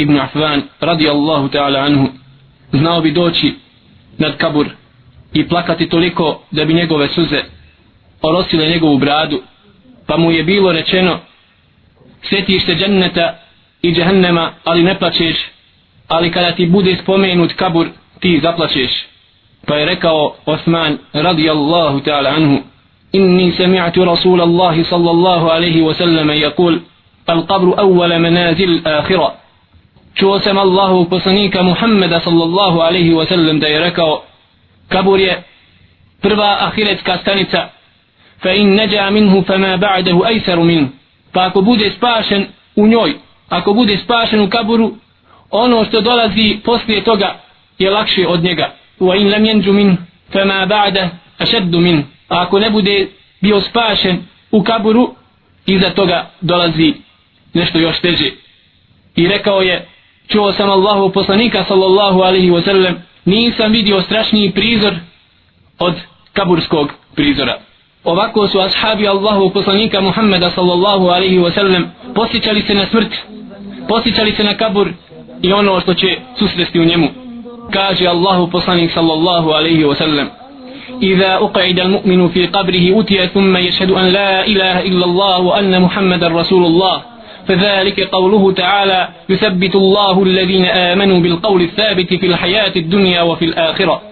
ibn Affan radijallahu ta'ala anhu znao bi doći nad kabur i plakati toliko da bi njegove suze orosile njegovu bradu pa mu je bilo rečeno sjetiš se dženneta i džehennema ali ne plaćeš ali kada ti bude spomenut kabur ti zaplaćeš pa je rekao Osman radijallahu ta'ala anhu inni sami'atu rasulallahi sallallahu alaihi wa sallam yakul القبر أول منازل الآخرة čuo sam Allahu poslanika Muhammeda sallallahu alaihi wa sallam da je rekao kabur je prva ahiretska stanica. Fa in neđa minhu fa ma ba'dahu ajsaru minhu. Pa ako bude spašen u njoj ako bude spašen u kaburu ono što dolazi poslije toga je lakše od njega. Wa in lam yanju min fa ma ba'da ashaddu min a ako ne bude bio spašen u kaburu iza toga dolazi nešto još teže. I rekao je čuo sam Allahu poslanika sallallahu alaihi wa sallam nisam vidio strašniji prizor od kaburskog prizora ovako su ashabi Allahu poslanika Muhammeda sallallahu alaihi wa sallam posjećali se na smrt posjećali se na kabur i ono što će susresti u njemu kaže Allahu poslanik sallallahu alaihi wa sallam إذا أقعد المؤمن في قبره أتي ثم يشهد أن لا إله إلا الله وأن محمد رسول الله فذلك قوله تعالى يثبت الله الذين آمنوا بالقول الثابت في الحياة الدنيا وفي الآخرة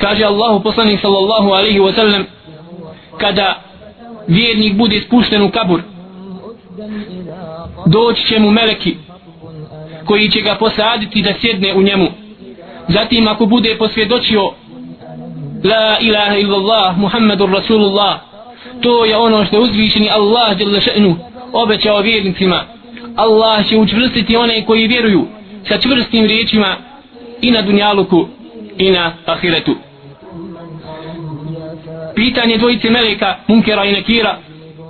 كاجي الله بصني صلى الله عليه وسلم kada vjernik bude spušten u kabur doći će mu meleki koji će ga posaditi da sjedne u njemu zatim ako bude posvjedočio la ilaha illallah muhammadur rasulullah to je ono što je uzvišeni Allah jalla še'nu obećao vjernicima. Allah će učvrstiti one koji vjeruju sa čvrstim riječima i na dunjaluku i na ahiretu. Pitanje dvojice meleka munkera i nekira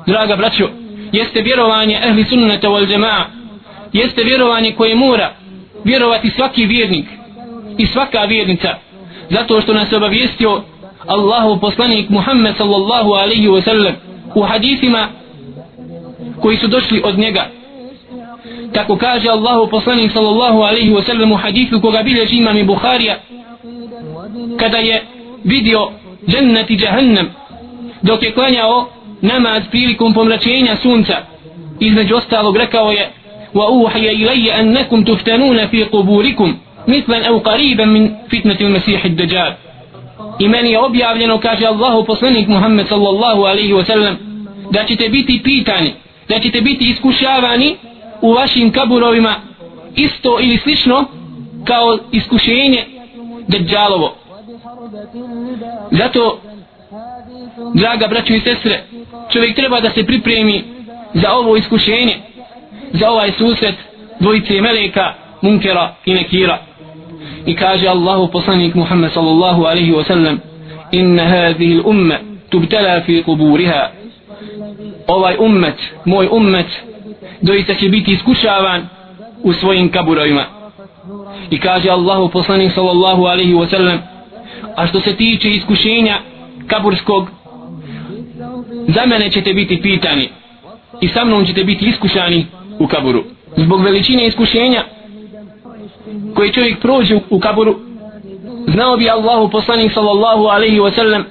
draga braćo jeste vjerovanje ehli sunnata wal jamaa jeste vjerovanje koje mora vjerovati svaki vjernik i svaka vjernica zato što nas obavijestio Allahu poslanik Muhammed sallallahu alaihi wa sallam u hadisima koji su došli od njega. Tako kaže Allahu poslanik sallallahu alaihi wa sallam u hadithu koga bilježi imam i Bukharija kada je vidio džennet i džahannam dok je klanjao namaz prilikom pomračenja sunca. Između ostalog rekao je wa uhaja ilaje annakum tuftanuna fi kuburikum mislan au qariban min fitnati mesihi dajjal i meni je objavljeno kaže Allahu poslanik Muhammed sallallahu alaihi wa sallam da ćete biti pitani da ćete biti iskušavani u vašim kaburovima isto ili slično kao iskušenje Dejjalovo. Zato draga braćo i sestre čovjek treba da se pripremi za ovo iskušenje za ovaj susret dvojice meleka munkera i nekira. I kaže Allahu poslanik Muhammed sallallahu alaihi wa sallam inna hadhihi l'umme tubtala fi kuburiha ovaj ummet, moj ummet, doista će biti iskušavan u svojim kaburovima. I kaže Allahu poslanik sallallahu alaihi wa sallam, a što se tiče iskušenja kaburskog, za mene ćete biti pitani i sa mnom ćete biti iskušani u kaburu. Zbog veličine iskušenja koje čovjek prođe u kaburu, znao bi Allahu poslanik sallallahu alaihi wa sallam,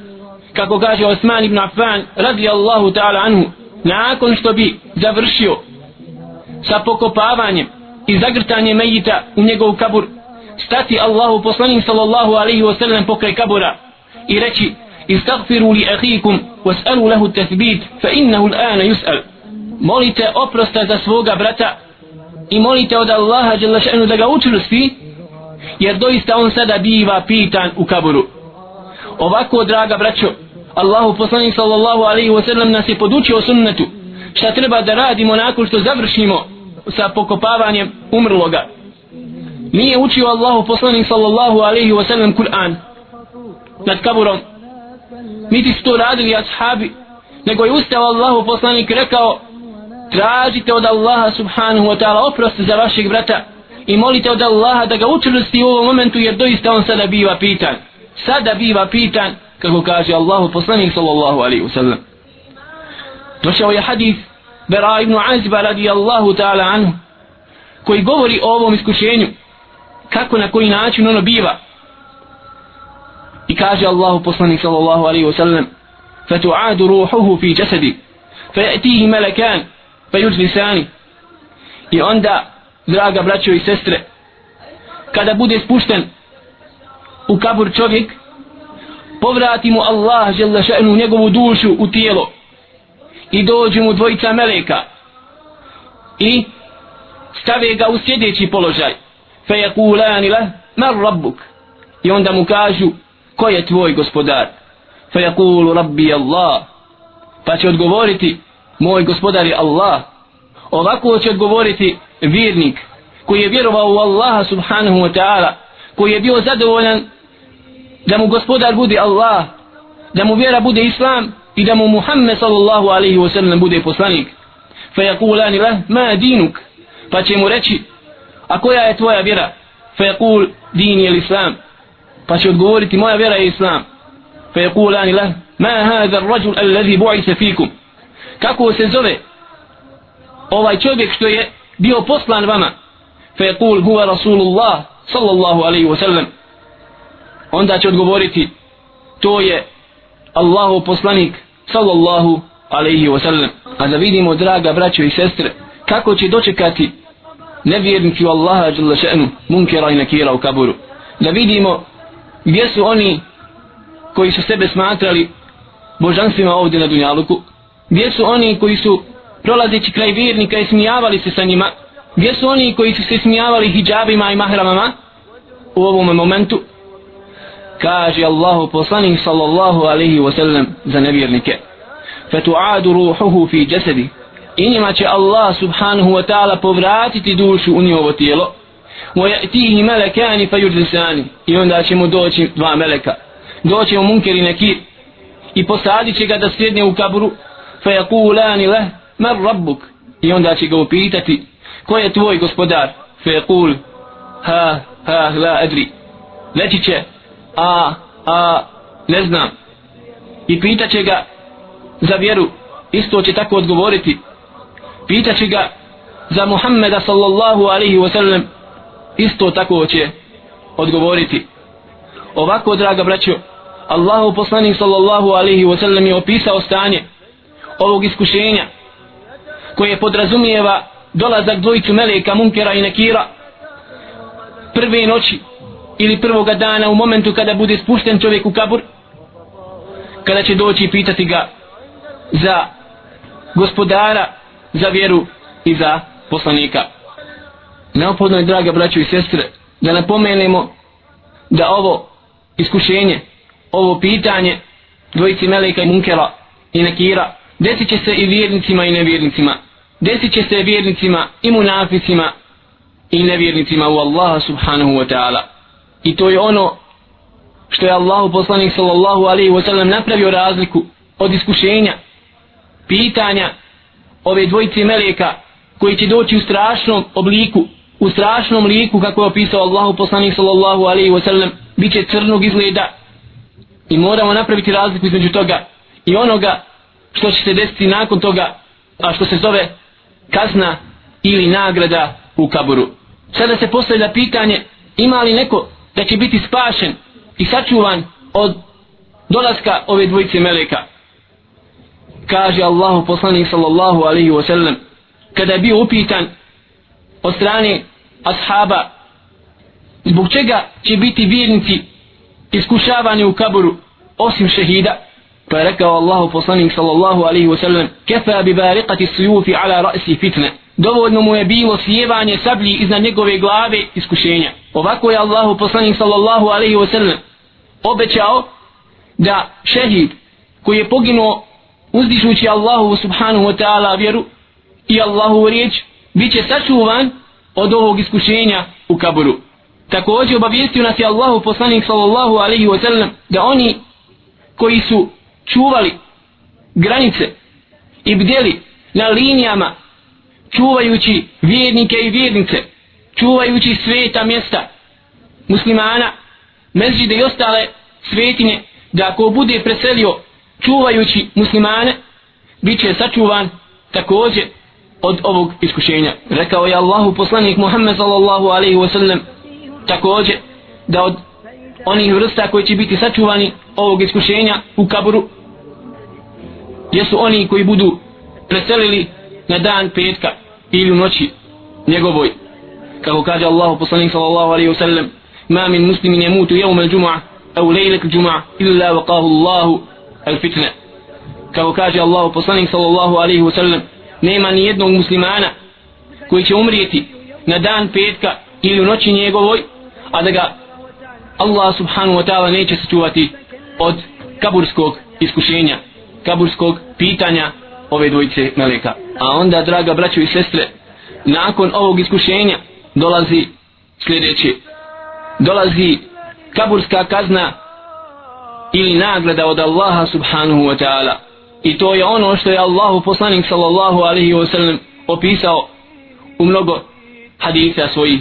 kako kaže Osman ibn Affan radijallahu ta'ala anhu, nakon što bi završio sa pokopavanjem i zagrtanjem mejita u njegov kabur stati Allahu poslanik sallallahu alaihi wasallam pokraj kabura i reći istagfiru li ahikum was'alu lahu tathbit fa innahu l'ana yus'al. Molite oprosta za svoga brata i molite od Allaha jalla še'nu da ga učvrsti jer doista on sada biva pitan u kaburu ovako draga braćo Allahu poslanik sallallahu alaihi wa sallam nas je podučio sunnetu. Šta treba da radimo nakon što završimo sa pokopavanjem umrloga? Nije učio Allahu poslanik sallallahu alaihi wa sallam Kur'an nad kaburom. Niti su to radili ashabi nego je ustao Allahu poslanik rekao tražite od Allaha subhanahu wa ta'ala oprost za vašeg brata i molite od Allaha da ga učvrsti u ovom momentu jer doista on sada biva pitan. Sada biva pitan kako kaže Allahu poslanik sallallahu alaihi wa sallam došao je hadith Bera ibn Azba radijallahu ta'ala anhu koji govori o ovom iskušenju kako na koji način ono biva i kaže Allahu poslanik sallallahu alaihi wa sallam فتعاد روحه في جسدي فيأتيه ملكان فيجلساني i onda draga braćo i sestre kada bude spušten u kabur čovjek povrati mu Allah žele še'nu njegovu dušu u tijelo. I dođu mu dvojica meleka. I stave ga u sljedeći položaj. Fe je kulani le mar rabbuk? I onda mu kažu ko je tvoj gospodar? Fe je kulu rabbi Allah. Pa će odgovoriti moj gospodar je Allah. Ovako će odgovoriti vjernik koji je vjerovao u Allaha subhanahu wa ta'ala koji je bio zadovoljan da mu gospodar bude Allah da mu vjera bude Islam i da mu Muhammed sallallahu alaihi wa sallam bude poslanik. Fa yakulani lah ma dinuk? Pa će mu reći a koja je tvoja vjera? Fa yakul din je Islam? Pa će odgovoriti moja vjera je Islam. Fa yakulani lah ma hada rajul alladhi bu'isa fikum? Kako se zove ovaj čovjek što je bio poslan vama? Fa yakul huwa rasulullah sallallahu alaihi wa sallam onda će odgovoriti to je Allahu poslanik sallallahu alaihi wa sallam a da vidimo draga braćo i sestre kako će dočekati nevjernici u Allaha jalla še'nu munkera i nakira u kaburu da vidimo gdje su oni koji su sebe smatrali božanstvima ovdje na Dunjaluku. Gdje su oni koji su prolazeći kraj vjernika i smijavali se sa njima. Gdje su oni koji su se smijavali hijabima i mahramama u ovom momentu kaže Allahu poslanik sallallahu alaihi wa sallam za nevjernike. Fatu'adu ruhuhu fi jasadi. I njima će Allah subhanahu wa ta'ala povratiti dušu u njovo tijelo. Wa ya'tihi malakani fayujlisani i onda će mu doći dva meleka. Doće mu munker i nekir i posadit će ga da sjedne u kaburu. Fayakulani leh mar rabbuk? I onda će ga upitati ko je tvoj gospodar? Fayakul ha ha la adri. Reći će a, a, ne znam. I pitaće ga za vjeru, isto će tako odgovoriti. Pitaće ga za Muhammeda sallallahu alaihi wa sallam, isto tako će odgovoriti. Ovako, draga braćo, Allahu poslanik sallallahu alaihi wa sallam je opisao stanje ovog iskušenja koje podrazumijeva dolazak dvojicu meleka munkera i nekira prve noći ili prvoga dana u momentu kada bude spušten čovjek u kabur kada će doći pitati ga za gospodara za vjeru i za poslanika. Neophodno je draga braćo i sestre da napomenemo da ovo iskušenje ovo pitanje dvojici meleka i Munkela i nekira desit će se i vjernicima i nevjernicima. Desit će se vjernicima i munaficima i nevjernicima u Allaha subhanahu wa ta'ala. I to je ono što je Allahu poslanik sallallahu alaihi wa sallam napravio razliku od iskušenja, pitanja ove dvojice meleka koji će doći u strašnom obliku, u strašnom liku kako je opisao Allahu poslanik sallallahu alaihi wa sallam, bit će crnog izgleda i moramo napraviti razliku između toga i onoga što će se desiti nakon toga, a što se zove kazna ili nagrada u kaburu. Sada se postavlja pitanje ima li neko da će biti spašen i sačuvan od dolaska ove dvojice meleka. Kaže Allahu poslanik sallallahu alaihi wasallam kada je bio upitan od strane ashaba zbog čega će biti vjernici iskušavani u kaburu osim šehida pa je rekao Allahu poslanik sallallahu alaihi wasallam kefa bi bariqati sujufi ala ra'si fitne dovoljno mu je bilo sjevanje sablji iznad njegove glave iskušenja. Ovako je Allahu poslanik sallallahu alaihi wa sallam obećao da šehid koji je poginuo uzdišući Allahu subhanahu wa ta'ala vjeru i Allahu riječ bit će sačuvan od ovog iskušenja u kaburu. također obavijestio nas je Allahu poslanik sallallahu alaihi wa sallam da oni koji su čuvali granice i bdjeli na linijama čuvajući vjernike i vjernice čuvajući sveta mjesta muslimana mezđide i ostale svetine da ako bude preselio čuvajući muslimane bit će sačuvan također od ovog iskušenja. Rekao je Allahu poslanik Muhammed sallallahu alaihi wa sallam također da od onih vrsta koji će biti sačuvani ovog iskušenja u kaburu jesu oni koji budu preselili na dan petka ili u noći njegovoj. Kako kaže Allahu poslanik sallallahu alaihi wa sallam ma min muslimin yamutu yawm al-jum'a aw laylat al-jum'a illa waqahu Allahu al-fitna. Kako kaže Allahu poslanik sallallahu alaihi wa sallam nema ni jednog muslimana koji će umrijeti na dan petka ili u noći njegovoj a da ga Allah subhanahu wa ta'ala neće sačuvati od kaburskog iskušenja kaburskog pitanja ove dvojice meleka a onda draga braćo i sestre nakon ovog iskušenja dolazi sljedeće. Dolazi kaburska kazna ili nagrada od Allaha subhanahu wa ta'ala. I to je ono što je Allahu poslanik sallallahu alaihi wa sallam opisao u mnogo hadisa svojih.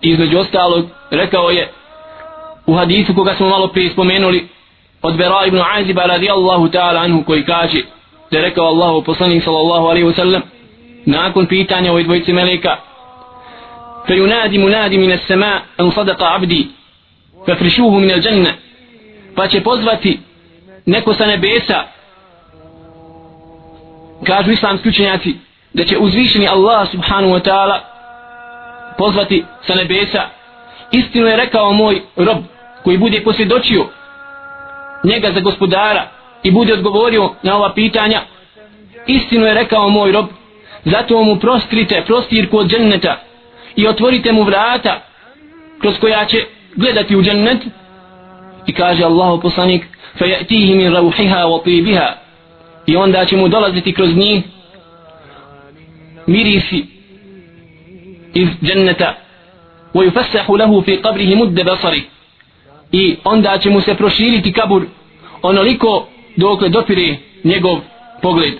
Između ostalog rekao je u hadisu koga smo malo prije spomenuli od Bera ibn Aziba radijallahu ta'ala anhu koji kaže da je rekao Allahu poslanik sallallahu alaihi wa sallam nakon pitanja ovoj dvojice meleka فينادي منادي من السماء أن صدق عبدي ففرشوه من الجنة pa će pozvati neko sa nebesa kažu islamski učenjaci da će uzvišeni Allah subhanahu wa ta'ala pozvati sa nebesa istinu je rekao moj rob koji bude posvjedočio njega za gospodara i bude odgovorio na ova pitanja istinu je rekao moj rob zato mu prostrite prostirku od dženneta i otvorite mu vrata kroz koja će gledati u džennet i kaže Allahu poslanik فَيَأْتِيهِ مِنْ رَوْحِهَا وَطِيبِهَا i onda će mu dolaziti kroz njih mirisi iz dženneta وَيُفَسَّحُ لَهُ فِي قَبْرِهِ مُدَّ بَصَرِ i onda će mu se proširiti kabur onoliko dokle dopire njegov pogled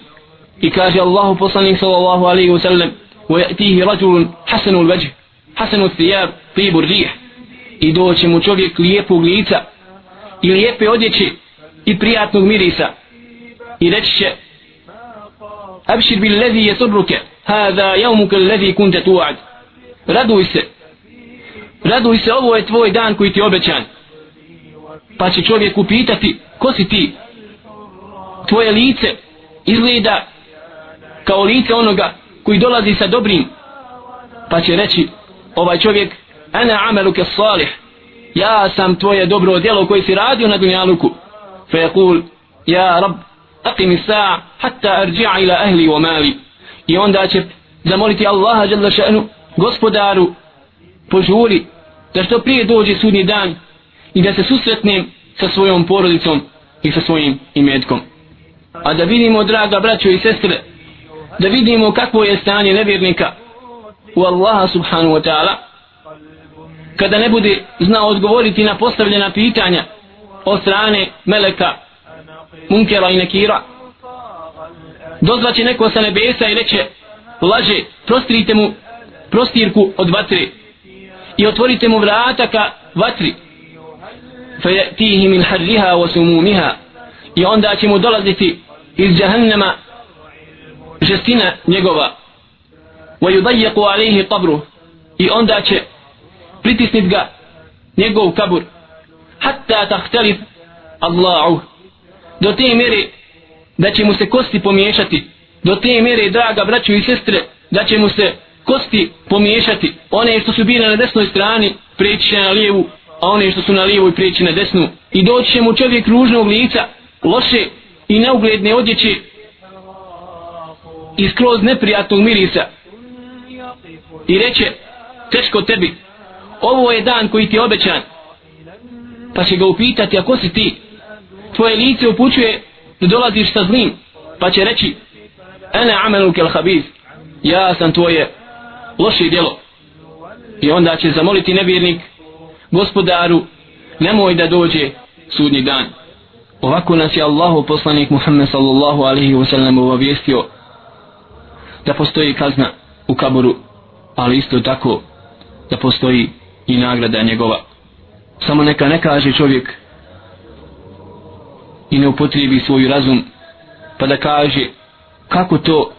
i kaže Allahu poslanik sallallahu alaihi wa sallam وَيَأْتِيهِ رَجُلٌ حَسَنُ الْوَجْهِ حَسَنُ الثِّيَابِ طِيبُ الرِّيحِ i doće mu čovjek lijepog lica i lijepe odjeće i prijatnog mirisa i reći će Abšir bil lezi je surruke Hada javmuke lezi kunte tuad Raduj se Raduj se ovo je tvoj dan koji ti je obećan Pa će čovjek upitati Ko si ti Tvoje lice izgleda Kao lice onoga Koji dolazi sa dobrim. Pa će reći Ovaj čovjek Ana ameluke salih. Ja sam tvoje dobro djelo koji si radio na dunjaluku. Fe je Ja rab aqim sa'a hatta arji'a ila ahli wa mali. I onda će zamoliti Allaha jalla še'nu gospodaru požuri da što prije dođe sudnji dan i da se susretnem sa svojom porodicom i sa svojim imetkom a da vidimo draga braćo i sestre da vidimo kakvo je stanje nevjernika u Allaha subhanahu wa ta'ala kada ne bude znao odgovoriti na postavljena pitanja od strane meleka munkera i nekira. Dozvaće neko sa nebesa i reće laže, prostrite mu prostirku od vatre i otvorite mu vrata ka vatri. Fejetihi min harriha wa sumumiha. I onda će mu dolaziti iz jahannama žestina njegova. Wa yudajiku alaihi i onda će pritisnit ga njegov kabur. Hatta tahtalif Allahu. Do te mjere da će mu se kosti pomiješati. Do te mjere draga braćo i sestre da će mu se kosti pomiješati. One što su bile na desnoj strani preći će na lijevu a one što su na lijevoj preći na desnu. I doći će mu čovjek ružnog lica loše i neugledne odjeće i skroz neprijatnog mirisa. I reče teško tebi ovo je dan koji ti je obećan. Pa će ga upitati ako si ti? Tvoje lice upućuje da dolaziš sa zlim. Pa će reći ene amenu kel habiz ja sam tvoje loše djelo. I onda će zamoliti nevjernik gospodaru nemoj da dođe sudnji dan ovako nas je Allahu poslanik Muhammed sallallahu alaihi wa sallam obavijestio da postoji kazna u kaburu, ali isto tako da postoji i nagrada njegova. Samo neka ne kaže čovjek i ne upotrijebi svoj razum pa da kaže kako to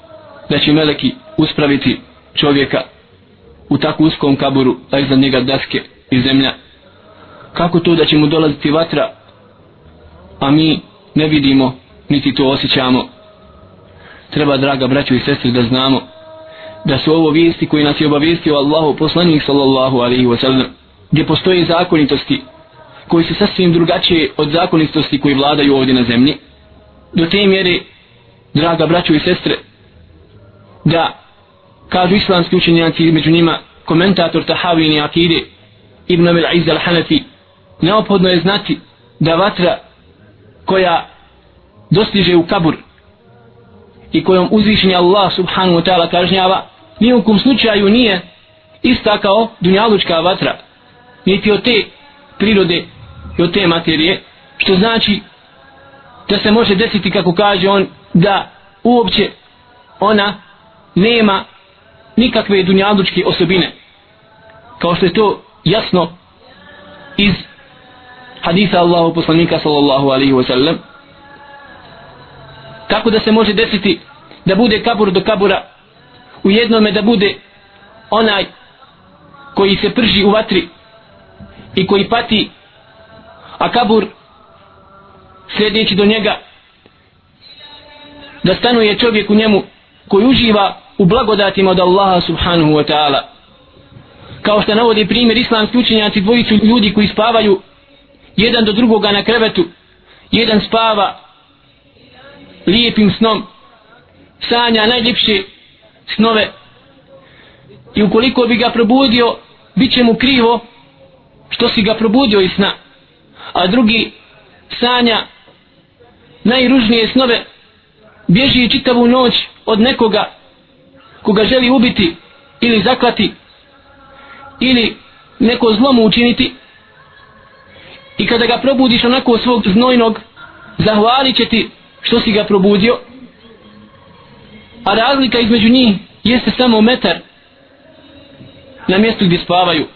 da će meleki uspraviti čovjeka u tako uskom kaburu, a iznad njega daske i zemlja. Kako to da će mu dolaziti vatra a mi ne vidimo niti to osjećamo. Treba draga braćo i sestri da znamo da su ovo vijesti koji nas je obavijestio Allahu poslanik sallallahu alaihi wa sallam gdje postoje zakonitosti koji su sasvim drugačije od zakonitosti koji vladaju ovdje na zemlji. Do te mjere draga braćo i sestre da kažu islamski učenjaci među njima komentator Tahavini Akide Ibn Abil Izz al-Hanafi neophodno je znati da vatra koja dostiže u kabur i kojom uzvišenje Allah subhanahu wa ta'ala kažnjava nijekom slučaju nije ista kao dunjalučka vatra niti od te prirode i od te materije što znači da se može desiti kako kaže on da uopće ona nema nikakve dunjalučke osobine. Kao što je to jasno iz hadisa Allahu poslanika sallallahu alaihi wasallam tako da se može desiti da bude kabur do kabura u jednome da bude onaj koji se prži u vatri i koji pati a kabur sljedeći do njega da stanuje čovjek u njemu koji uživa u blagodatima od Allaha subhanahu wa ta'ala. Kao što navodi primjer islamski učenjaci dvojicu ljudi koji spavaju jedan do drugoga na krevetu. Jedan spava lijepim snom. Sanja najljepše snove. I ukoliko bi ga probudio bit će mu krivo što si ga probudio iz sna. A drugi sanja najružnije snove. Bježi čitavu noć od nekoga koga želi ubiti ili zaklati ili neko zlo mu učiniti i kada ga probudiš onako svog znojnog zahvalit će ti što si ga probudio. A razlika između njih jeste samo metar na mjestu gdje spavaju.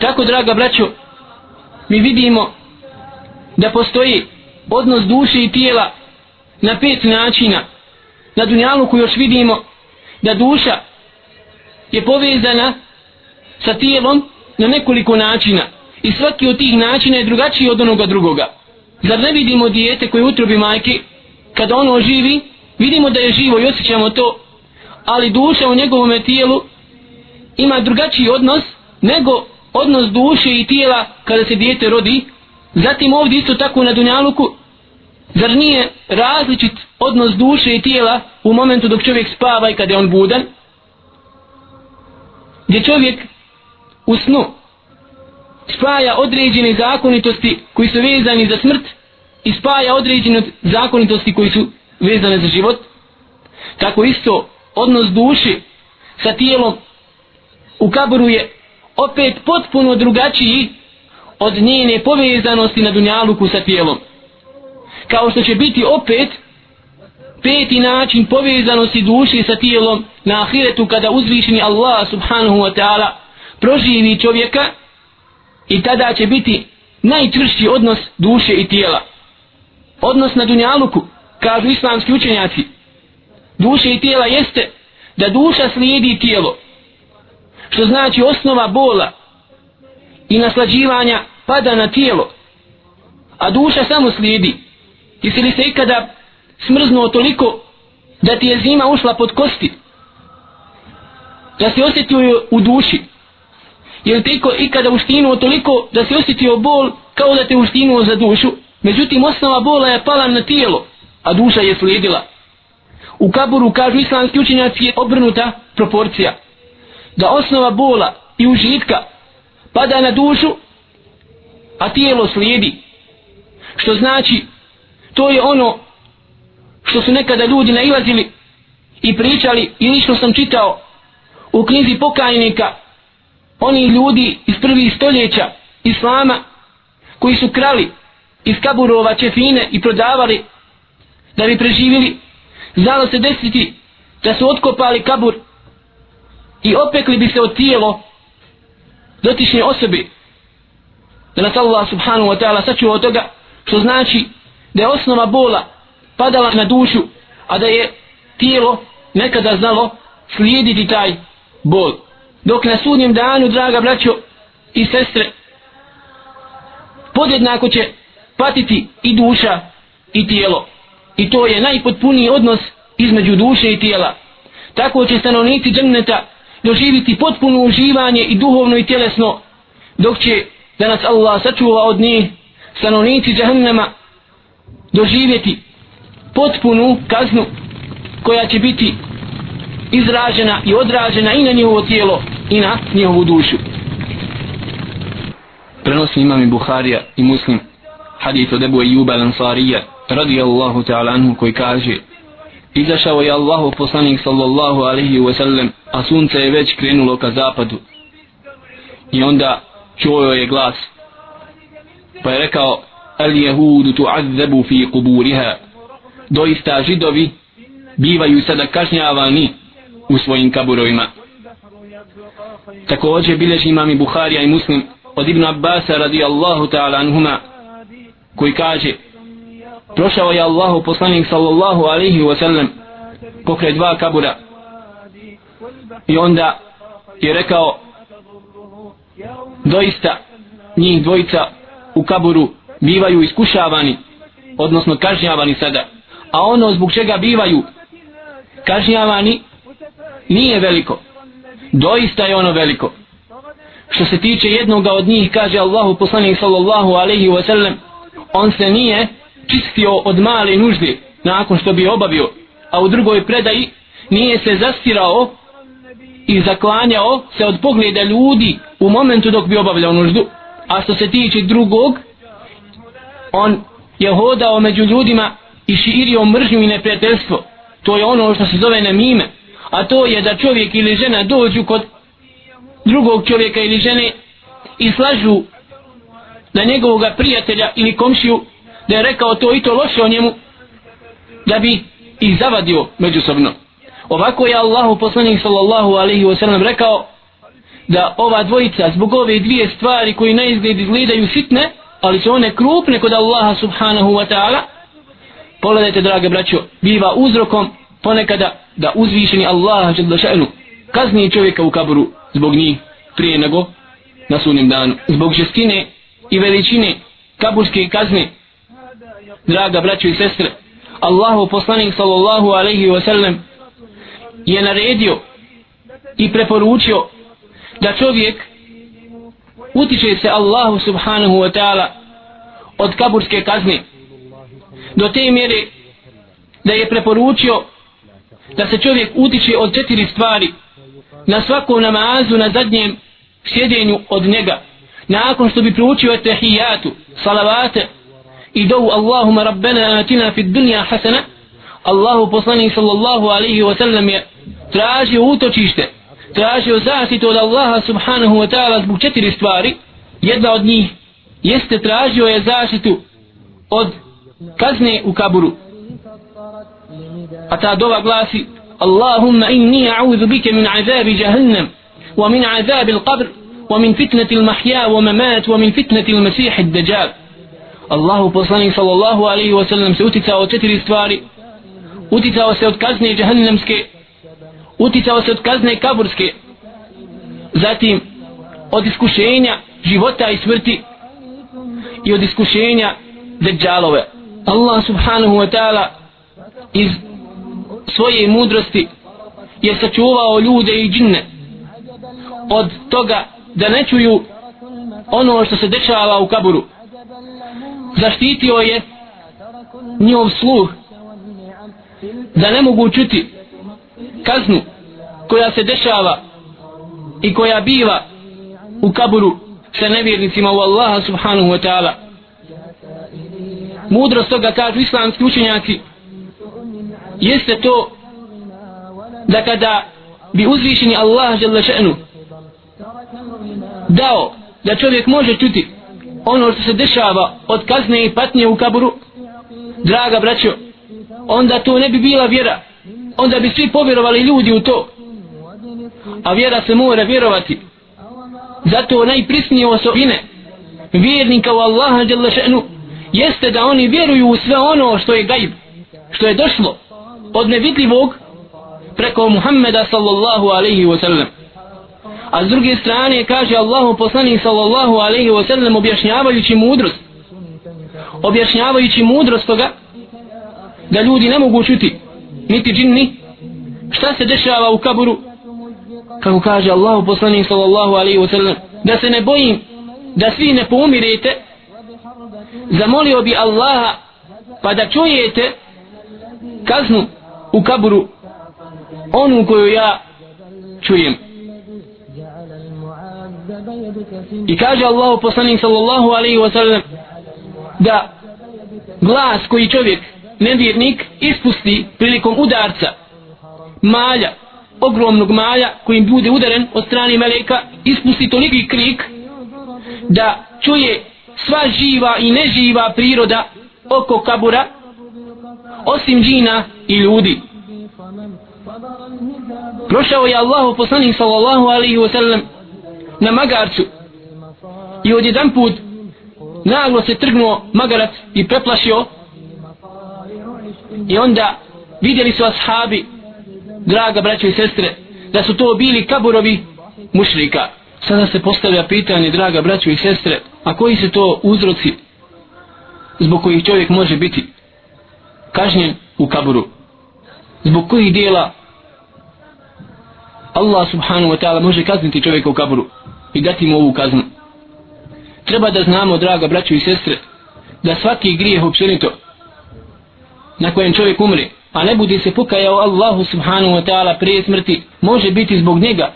Tako draga braćo mi vidimo da postoji odnos duše i tijela na pet načina. Na Dunjaluku još vidimo da duša je povezana sa tijelom na nekoliko načina i svaki od tih načina je drugačiji od onoga drugoga. Zar ne vidimo dijete koje utrobi majke? Kada ono živi vidimo da je živo i osjećamo to ali duša u njegovom tijelu ima drugačiji odnos nego odnos duše i tijela kada se dijete rodi. Zatim ovdje isto tako na dunjaluku zar nije različit odnos duše i tijela u momentu dok čovjek spava i kada je on budan? Gdje čovjek u snu spaja određene zakonitosti koji su vezani za smrt i spaja određene zakonitosti koji su vezane za život. Tako isto odnos duše sa tijelom u kaboru je opet potpuno drugačiji od njene povezanosti na dunjaluku sa tijelom. Kao što će biti opet peti način povezanosti duše sa tijelom na ahiretu kada uzvišeni Allah subhanahu wa ta'ala proživi čovjeka i tada će biti najčvršći odnos duše i tijela. Odnos na dunjaluku kažu islamski učenjaci. Duše i tijela jeste da duša slijedi tijelo što znači osnova bola i naslađivanja pada na tijelo a duša samo slijedi. Jesi li se ikada smrznuo toliko da ti je zima ušla pod kosti? Da se osjetio u duši? Je li teko ikada uštinuo toliko da se osjetio bol kao da te uštinuo za dušu? Međutim osnova bola je pala na tijelo a duša je slijedila. U kaburu kažu islamski učenjaci je obrnuta proporcija. Da osnova bola i užitka pada na dušu a tijelo slijedi. Što znači to je ono što su nekada ljudi nailazili i pričali i što sam čitao u knjizi pokajnika oni ljudi iz prvih stoljeća Islama koji su krali iz kaburova čefine i prodavali da bi preživili znalo se desiti da su otkopali kabur i opekli bi se od tijelo dotične osobe. Da nas Allah subhanahu wa ta'ala sačuva od toga što znači da je osnova bola padala na dušu a da je tijelo nekada znalo slijediti taj bol dok na sudnjem danu draga braćo i sestre podjednako će patiti i duša i tijelo. I to je najpotpuniji odnos između duše i tijela. Tako će stanovnici dženneta doživiti potpuno uživanje i duhovno i tjelesno dok će da nas Allah sačuva od njih stanovnici džahannama doživjeti potpunu kaznu koja će biti izražena i odražena i na njihovo tijelo i na njihovu dušu. Prenosi imam i Buharija i muslim hadith od Ebu Ejuba Lansarija radijallahu ta'ala anhu koji kaže izašao je Allahu poslanik sallallahu alaihi wa sallam a sunce je već krenulo ka zapadu. I onda čuo je glas pa je rekao al jehudu tu'azzabu fi kuburiha doista židovi bivaju sada kažnjavani u svojim kaburovima. Također bileži imam i Buharija i Muslim od Ibn Abbasa radijallahu ta'ala anhuma koji kaže prošao je Allahu poslanik sallallahu alaihi wa sallam pokraj dva kabura i onda je rekao doista njih dvojica u kaburu bivaju iskušavani odnosno kažnjavani sada a ono zbog čega bivaju kažnjavani nije veliko. Doista je ono veliko. Što se tiče jednoga od njih kaže Allahu poslanik sallallahu alaihi wa sallam on se nije čistio od male nužde nakon što bi obavio a u drugoj predaji nije se zastirao i zaklanjao se od pogleda ljudi u momentu dok bi obavljao nuždu. A što se tiče drugog on je hodao među ljudima i širio mržnju i neprijateljstvo. To je ono što se zove nemime a to je da čovjek ili žena dođu kod drugog čovjeka ili žene i slažu na njegovog prijatelja ili komšiju da je rekao to i to loše o njemu da bi ih zavadio međusobno. Ovako je Allahu poslanik sallallahu alaihi wa sallam rekao da ova dvojica zbog ove dvije stvari koji na izgled izgledaju sitne ali su one krupne kod Allaha subhanahu wa ta'ala pogledajte drage braćo biva uzrokom ponekada da uzvišeni Allah kazni čovjeka u kaburu zbog njih prije nego na sunnim danu. Zbog žestine i veličine kaburske kazne draga braćo i sestre Allahu poslanik sallallahu alaihi wa sallam je naredio i preporučio da čovjek utiče se Allahu subhanahu wa ta'ala od kaburske kazne. Do te mjere da je preporučio da se čovjek utiče od četiri stvari. Na svakom namazu na zadnjem sjedenju od njega. Nakon što bi proučio tehijatu salavate i dovu Allahuma rabbena atina fid dunja hasana. Allahu poslanik sallallahu alaihi wa sallam je tražio utočište tražio zaštitu od Allaha subhanahu wa ta'ala zbog četiri stvari. Jedna od njih jeste tražio je zaštitu od kazne u kaburu. A ta dova glasi Allahumma inni a'udhu bike min azabi jahannam wa min azabi al-qabr wa min fitnati al-mahya wa mamat wa min fitnati al-masih ad-dajjal Allahu poslanik sallallahu alaihi wa sallam se uticao od četiri stvari uticao se od kazne jahannamske uticao se od kazne kaburske zatim od iskušenja života i smrti i od iskušenja deđalove Allah subhanahu wa ta'ala iz svoje mudrosti je sačuvao ljude i džinne. Od toga da ne čuju ono što se dešava u kaburu zaštitio je njihov sluh da ne mogu čuti kaznu koja se dešava i koja biva u kaburu sa nevjernicima u Allaha subhanahu wa ta'ala. Mudrost toga kažu islamski učenjaci jeste to da kada bi uzvišeni Allah žele še'nu dao da čovjek može čuti ono što se dešava od kazne i patnje u kaburu draga braćo onda to ne bi bila vjera. Onda bi svi povjerovali ljudi u to. A vjera se mora vjerovati. Zato najprisnije osobine vjernika u Allaha še'nu, jeste da oni vjeruju u sve ono što je gajb što je došlo od nevidljivog preko Muhammeda sallallahu alaihi wa sallam. A s druge strane kaže Allahu poslanik sallallahu alaihi wa sallam objašnjavajući mudrost. Objašnjavajući mudrost toga da ljudi ne mogu čuti niti džinni šta se dešava u kaburu kako kaže Allahu poslanik sallallahu alaihi wa sallam da se ne bojim da svi ne poumirete zamolio bi Allaha pa da čujete kaznu u kaburu onu koju ja čujem. I kaže Allahu poslanik sallallahu alaihi wa sallam da glas koji čovjek nevjernik ispusti prilikom udarca malja ogromnog malja kojim bude udaren od strane meleka ispusti toliki krik da čuje sva živa i neživa priroda oko kabura osim džina i ljudi. Prošao je Allahu poslanik sallallahu alaihi wa sallam na magarcu i od jedan put naglo se trgnuo magarac i preplašio. I onda vidjeli su ashabi draga braćo i sestre da su to bili kaburovi mušrika. Sada se postavlja pitanje draga braćo i sestre a koji su to uzroci zbog kojih čovjek može biti? Kažnjen u kaburu zbog kojih dijela Allah subhanahu wa ta'ala može kazniti čovjeka u kaburu i dati mu ovu kaznu? Treba da znamo draga braćo i sestre da svaki grijeh općenito na kojem čovjek umre a ne bude se pokajao Allahu subhanahu wa ta'ala prije smrti može biti zbog njega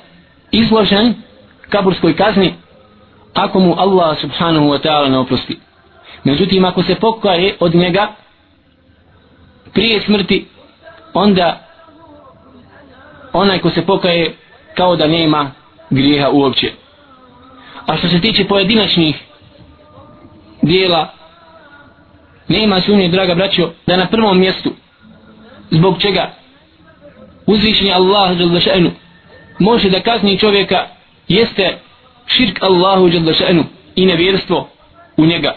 izložen kaburskoj kazni ako mu Allah subhanahu wa ta'ala ne oprosti. Međutim ako se pokaje od njega prije smrti onda onaj ko se pokaje kao da nema grijeha uopće. A što se tiče pojedinačnih dijela nema sumnje draga braćo da na prvom mjestu zbog čega uzvišenje Allah še'nu može da kazni čovjeka jeste širk Allahu še'nu i nevjerstvo u njega.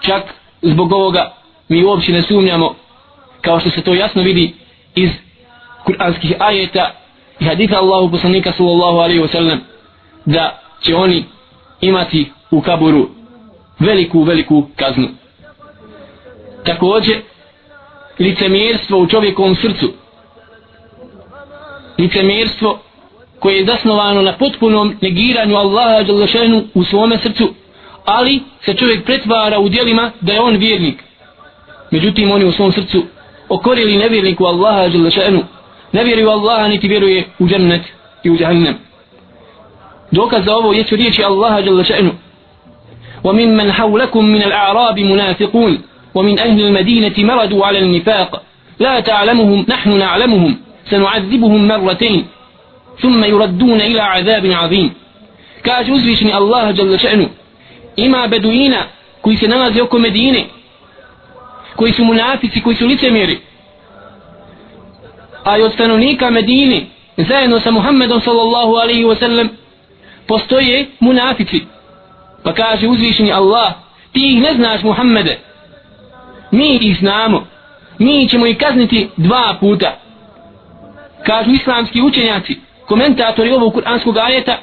Čak zbog ovoga mi uopće ne sumnjamo kao što se to jasno vidi iz kuranskih ajeta i haditha Allahu poslanika sallallahu alaihi wa sallam da će oni imati u kaburu veliku, veliku kaznu. Također, licemjerstvo u čovjekovom srcu, licemjerstvo koje je zasnovano na potpunom negiranju Allaha Đalešenu u svome srcu, ali se čovjek pretvara u dijelima da je on vjernik. Međutim, oni u svom srcu okorili nevjerniku Allaha Đalešenu, ne vjeruju Allaha niti vjeruje u džennet i u džahnem. Dokaz za ovo jesu riječi Allaha Đalla še'nu. ومن من حولكم من الأعراب منافقون ومن أهل المدينة مردوا على النفاق لا تعلمهم نحن نعلمهم سنعذبهم مرتين ثم يردون إلى عذاب عظيم أزوشني الله جل شأنه إما بدوين كوي سنازي koji su munafici, koji su licemiri. A od stanovnika Medini, zajedno sa Muhammedom sallallahu alaihi wa sallam, postoje munafici. Pa kaže uzvišeni Allah, ti ih ne znaš Muhammede. Mi ih znamo. Mi ćemo ih kazniti dva puta. Kažu islamski učenjaci, komentatori ovog kuranskog ajeta,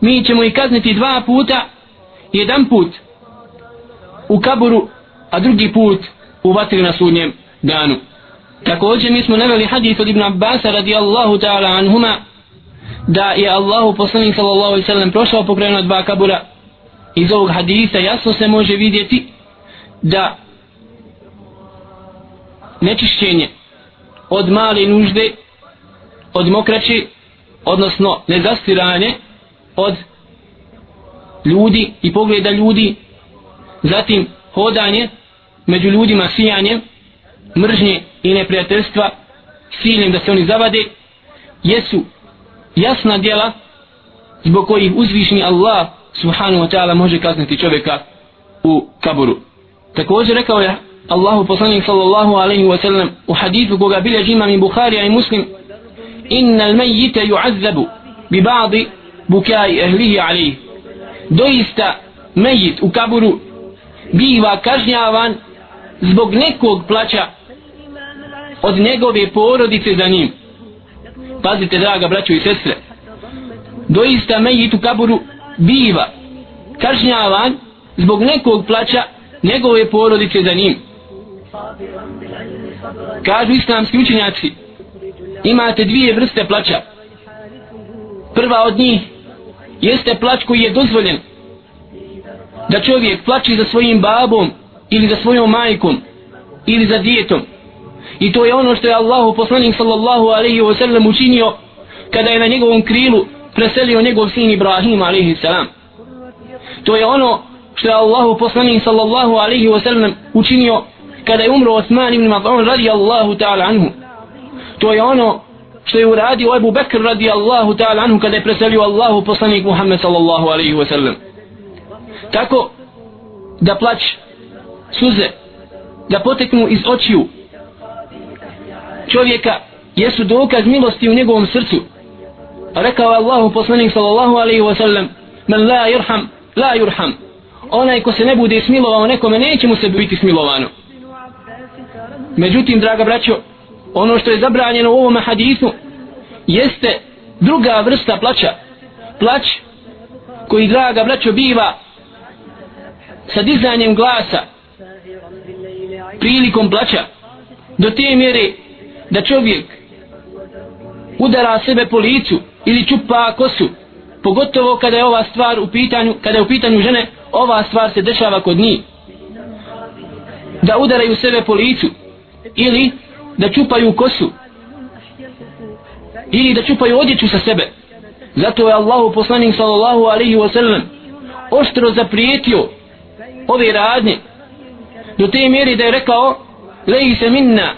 mi ćemo ih kazniti dva puta, jedan put u kaburu, a drugi put u vatri na sudnjem danu. Također mi smo naveli hadith od Ibn Abbas radijallahu ta'ala anhuma da je Allahu poslanik sallallahu alaihi sallam prošao pokrajno dva kabura. Iz ovog hadisa jasno se može vidjeti da nečišćenje od male nužde od mokraće odnosno nezastiranje od ljudi i pogleda ljudi zatim hodanje među ljudima sijanjem mržnje i neprijateljstva siljem da se oni zavade jesu jasna djela zbog kojih uzvišni Allah subhanahu wa ta'ala može kazniti čovjeka u kaburu. Također rekao je Allahu poslanik sallallahu alaihi wa sallam u hadithu koga bilježi imam i Bukharija i Muslim inna al-mayyita yu'azzabu bi ba'di bukai ahlihi alaihi doista mejit u kaburu biva kažnjavan zbog nekog plaća od njegove porodice za njim. Pazite draga braćo i sestre doista mejit u kaburu biva kažnjavan zbog nekog plaća njegove porodice za njim. Kažu islamski učenjaci imate dvije vrste plaća. Prva od njih jeste plać koji je dozvoljen da čovjek plači za svojim babom ili za svojom majkom ili za djetom i to je ono što je Allahu poslanik sallallahu alaihi wa sallam učinio kada je na njegovom krilu preselio njegov sin Ibrahim alaihi salam. To je ono što je Allahu poslanik sallallahu alaihi wa sallam učinio kada je umro Osman ibn Mad'un radijallahu ta'ala anhu. To je ono što je uradio Ebu Bekr radijallahu ta'ala anhu kada je preselio Allahu poslanik Muhammed sallallahu alaihi wa sallam. Tako da plać suze da poteknu iz očiju čovjeka jesu dokaz milosti u njegovom srcu. Pa rekao Allahu poslanik sallallahu alaihi wa sallam men la yurham la yurham. Onaj ko se ne bude smilovao nekome neće mu se biti smilovano. Međutim draga braćo ono što je zabranjeno u ovom hadisu jeste druga vrsta plaća. Plać koji draga braćo biva sa dizanjem glasa prilikom plaća. Do te mjere da čovjek udara sebe po licu ili čupa kosu pogotovo kada je ova stvar u pitanju kada je u pitanju žene ova stvar se dešava kod njih. Da udaraju sebe po licu ili da čupaju kosu ili da čupaju odjeću sa sebe. Zato je Allahu poslanik sallallahu alaihi wasallam oštro zaprijetio ove radnje do te mjeri da je rekao lehi se minna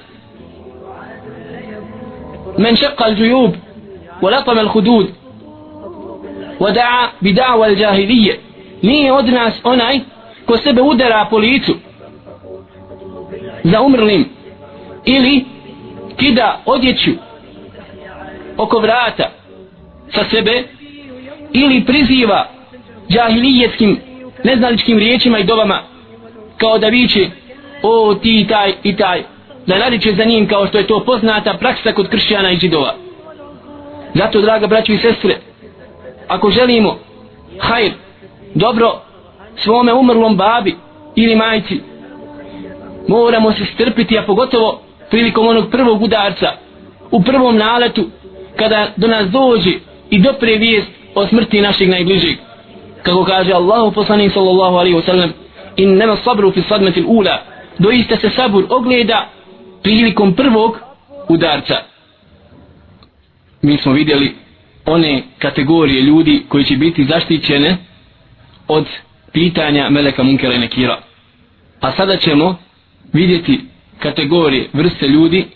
men šeqa al džujub wa latama al hudud wa da'a bi da'wa al nije od nas onaj ko sebe udara po licu za umrlim ili kida odjeću oko vrata sa sebe ili priziva džahilijetskim neznaličkim riječima i dobama kao da viče o ti taj i taj. Da nariče za njim kao što je to poznata praksa kod kršćana i židova. Zato draga braćo i sestre ako želimo hajr dobro svome umrlom babi ili majci moramo se strpiti a pogotovo prilikom onog prvog udarca u prvom naletu kada do nas dođe i dopre vijest o smrti našeg najbližeg. Kako kaže Allahu poslanik sallallahu alaihi wa sallam in nema sabru fi sadmeti ula. Doista se sabur ogleda prilikom prvog udarca. Mi smo vidjeli one kategorije ljudi koji će biti zaštićene od pitanja Meleka Munkera i Nekira. A sada ćemo vidjeti kategorije vrste ljudi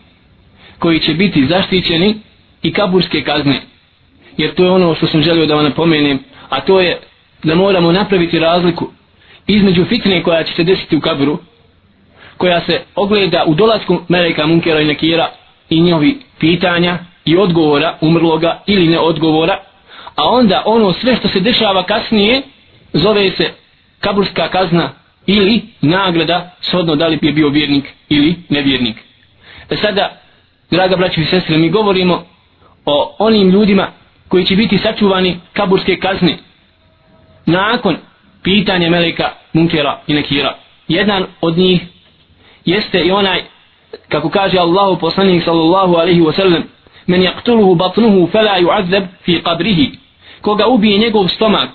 koji će biti zaštićeni i kaburske kazne. Jer to je ono što sam želio da vam napomenem a to je da moramo napraviti razliku između fitne koja će se desiti u kaburu koja se ogleda u dolasku Meleka Munkera i Nakira i njovi pitanja i odgovora umrloga ili ne odgovora a onda ono sve što se dešava kasnije zove se kaburska kazna ili nagrada shodno da li je bio vjernik ili nevjernik. E sada draga braći i sestre mi govorimo o onim ljudima koji će biti sačuvani kaburske kazne nakon pitanje Meleka Munkera i Nekira. Jedan od njih jeste i onaj kako kaže Allahu poslanik sallallahu alaihi wasallam men jaktuluhu batnuhu fela yu'adzab fi qabrihi. Koga ubije njegov stomak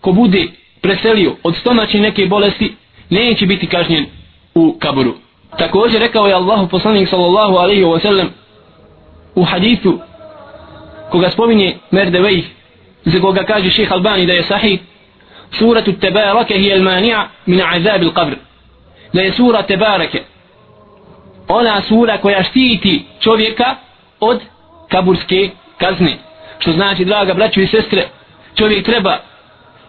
ko bude preselio od stomačne neke bolesti neće biti kažnjen u kaburu također rekao je Allahu poslanik sallallahu alaihi wasallam u hadithu koga spominje Merdevej za koga kaže šeha Albani da je sahih suratu tebarake hi el manija min azab il qabr da je sura tebarake ona sura koja štiti čovjeka od kaburske kazne. Što znači draga braćo i sestre čovjek treba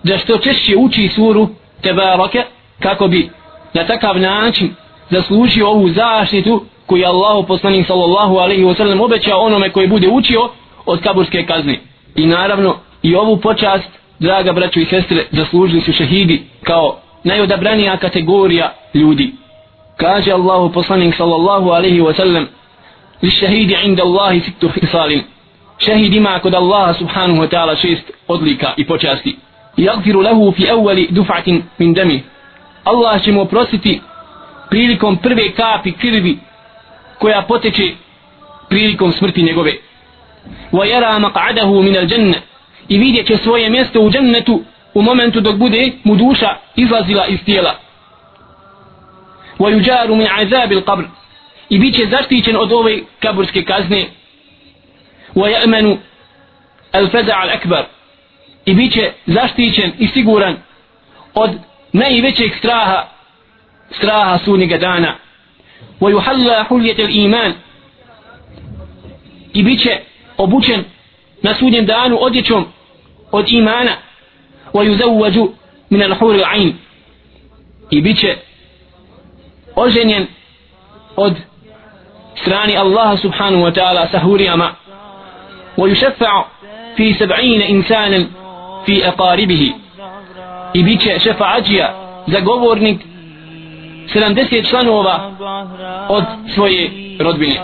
da što češće uči suru Tebarake kako bi na takav način zaslužio ovu zaštitu koju Allah poslanik sallallahu alaihi wa sallam obećao onome koji bude učio od kaburske kazne. I naravno i ovu počast, draga braćo i sestre, zaslužili su šehidi kao najodabranija kategorija ljudi. Kaže Allahu poslanik sallallahu alaihi wa sallam li šehidi inda Allahi sittu hisalim. Šehid ima kod Allaha subhanahu wa ta'ala šest odlika i počasti. Jagfiru lehu fi evvali dufatin min demi. Allah će mu oprostiti prilikom prve kapi krvi koja poteče prilikom smrti njegove. Wa yara maq'adahu min al-jannah i vidjet će svoje mjesto u džennetu u momentu dok bude mu duša izlazila iz tijela. Wa yujaru min azab al-qabr i bit će zaštićen od ove kaburske kazne. Wa ya'manu al-faza' al-akbar i bit će zaštićen i siguran od najvećeg straha straha sudnjega dana ويحلى حلية الإيمان i bit će obučen na sudnjem danu odjećom od imana ويزوج من الحور العين i bit će oženjen od strani Allaha subhanahu wa ta'ala sa hurijama ويشفع في سبعين إنسانا في أقاربه i bit će šefađija zagovornik 70 članova od svoje rodbine